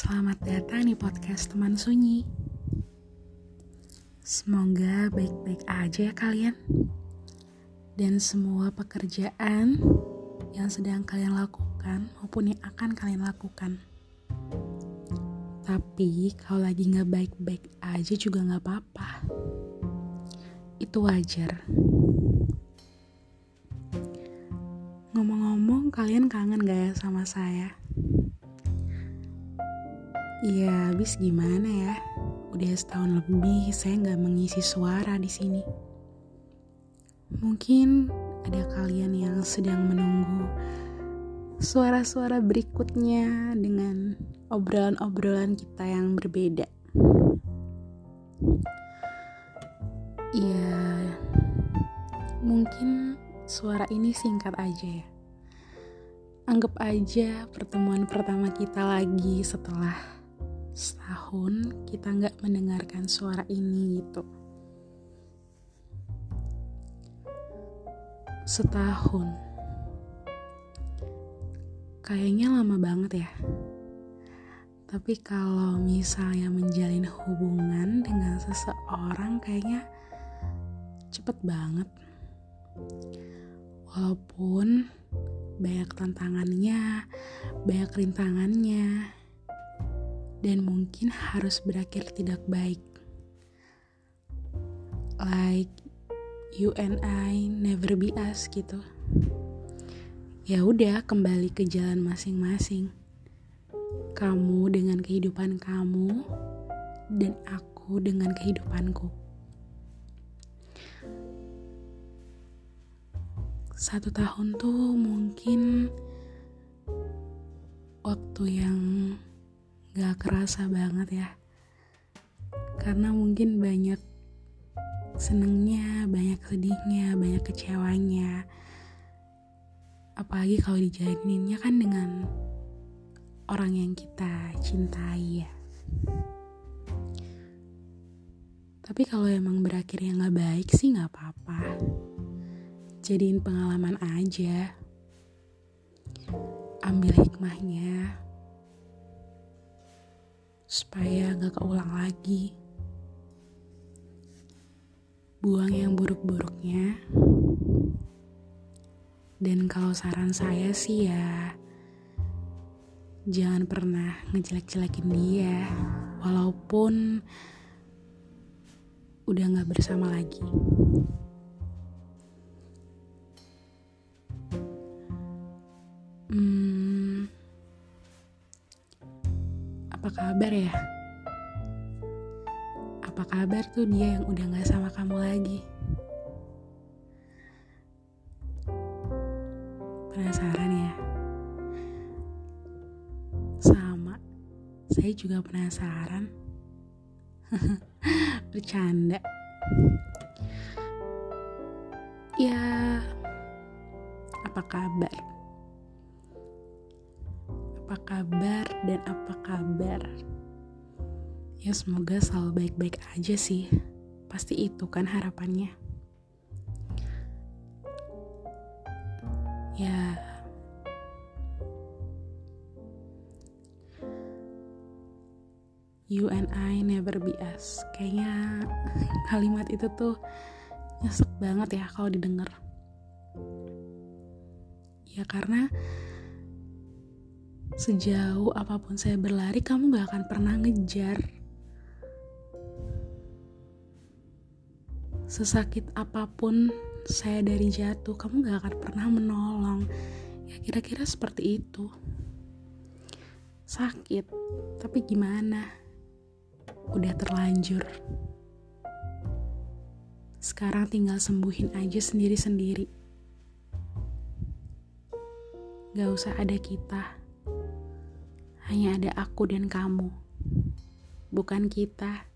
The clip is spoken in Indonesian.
Selamat datang di podcast teman sunyi. Semoga baik-baik aja ya kalian. Dan semua pekerjaan yang sedang kalian lakukan maupun yang akan kalian lakukan. Tapi kalau lagi nggak baik-baik aja juga nggak apa-apa. Itu wajar. Ngomong-ngomong, kalian kangen gak ya sama saya? Iya, habis gimana ya? Udah setahun lebih saya nggak mengisi suara di sini. Mungkin ada kalian yang sedang menunggu suara-suara berikutnya dengan obrolan-obrolan kita yang berbeda. Iya, mungkin suara ini singkat aja ya. Anggap aja pertemuan pertama kita lagi setelah setahun kita nggak mendengarkan suara ini gitu. Setahun. Kayaknya lama banget ya. Tapi kalau misalnya menjalin hubungan dengan seseorang kayaknya cepet banget. Walaupun banyak tantangannya, banyak rintangannya, dan mungkin harus berakhir tidak baik. Like you and I never be us gitu. Ya udah kembali ke jalan masing-masing. Kamu dengan kehidupan kamu dan aku dengan kehidupanku. Satu tahun tuh mungkin waktu yang gak kerasa banget ya. Karena mungkin banyak senengnya banyak sedihnya banyak kecewanya. Apalagi kalau dijalaninnya kan dengan orang yang kita cintai ya. Tapi kalau emang berakhir yang gak baik sih gak apa-apa. Jadiin pengalaman aja. Ambil hikmahnya supaya gak keulang lagi. Buang yang buruk-buruknya. Dan kalau saran saya sih ya, jangan pernah ngejelek-jelekin dia, walaupun udah gak bersama lagi. Apa kabar ya? Apa kabar tuh dia yang udah gak sama kamu lagi? Penasaran ya? Sama, saya juga penasaran. Bercanda. Ya, apa kabar? Apa kabar dan apa kabar. Ya semoga selalu baik-baik aja sih. Pasti itu kan harapannya. Ya You and I never be us. Kayaknya kalimat itu tuh nyesek banget ya kalau didengar. Ya karena Sejauh apa pun saya berlari, kamu gak akan pernah ngejar. Sesakit apa pun saya dari jatuh, kamu gak akan pernah menolong. Ya kira-kira seperti itu. Sakit, tapi gimana? Udah terlanjur. Sekarang tinggal sembuhin aja sendiri-sendiri. Gak usah ada kita hanya ada aku dan kamu, bukan kita.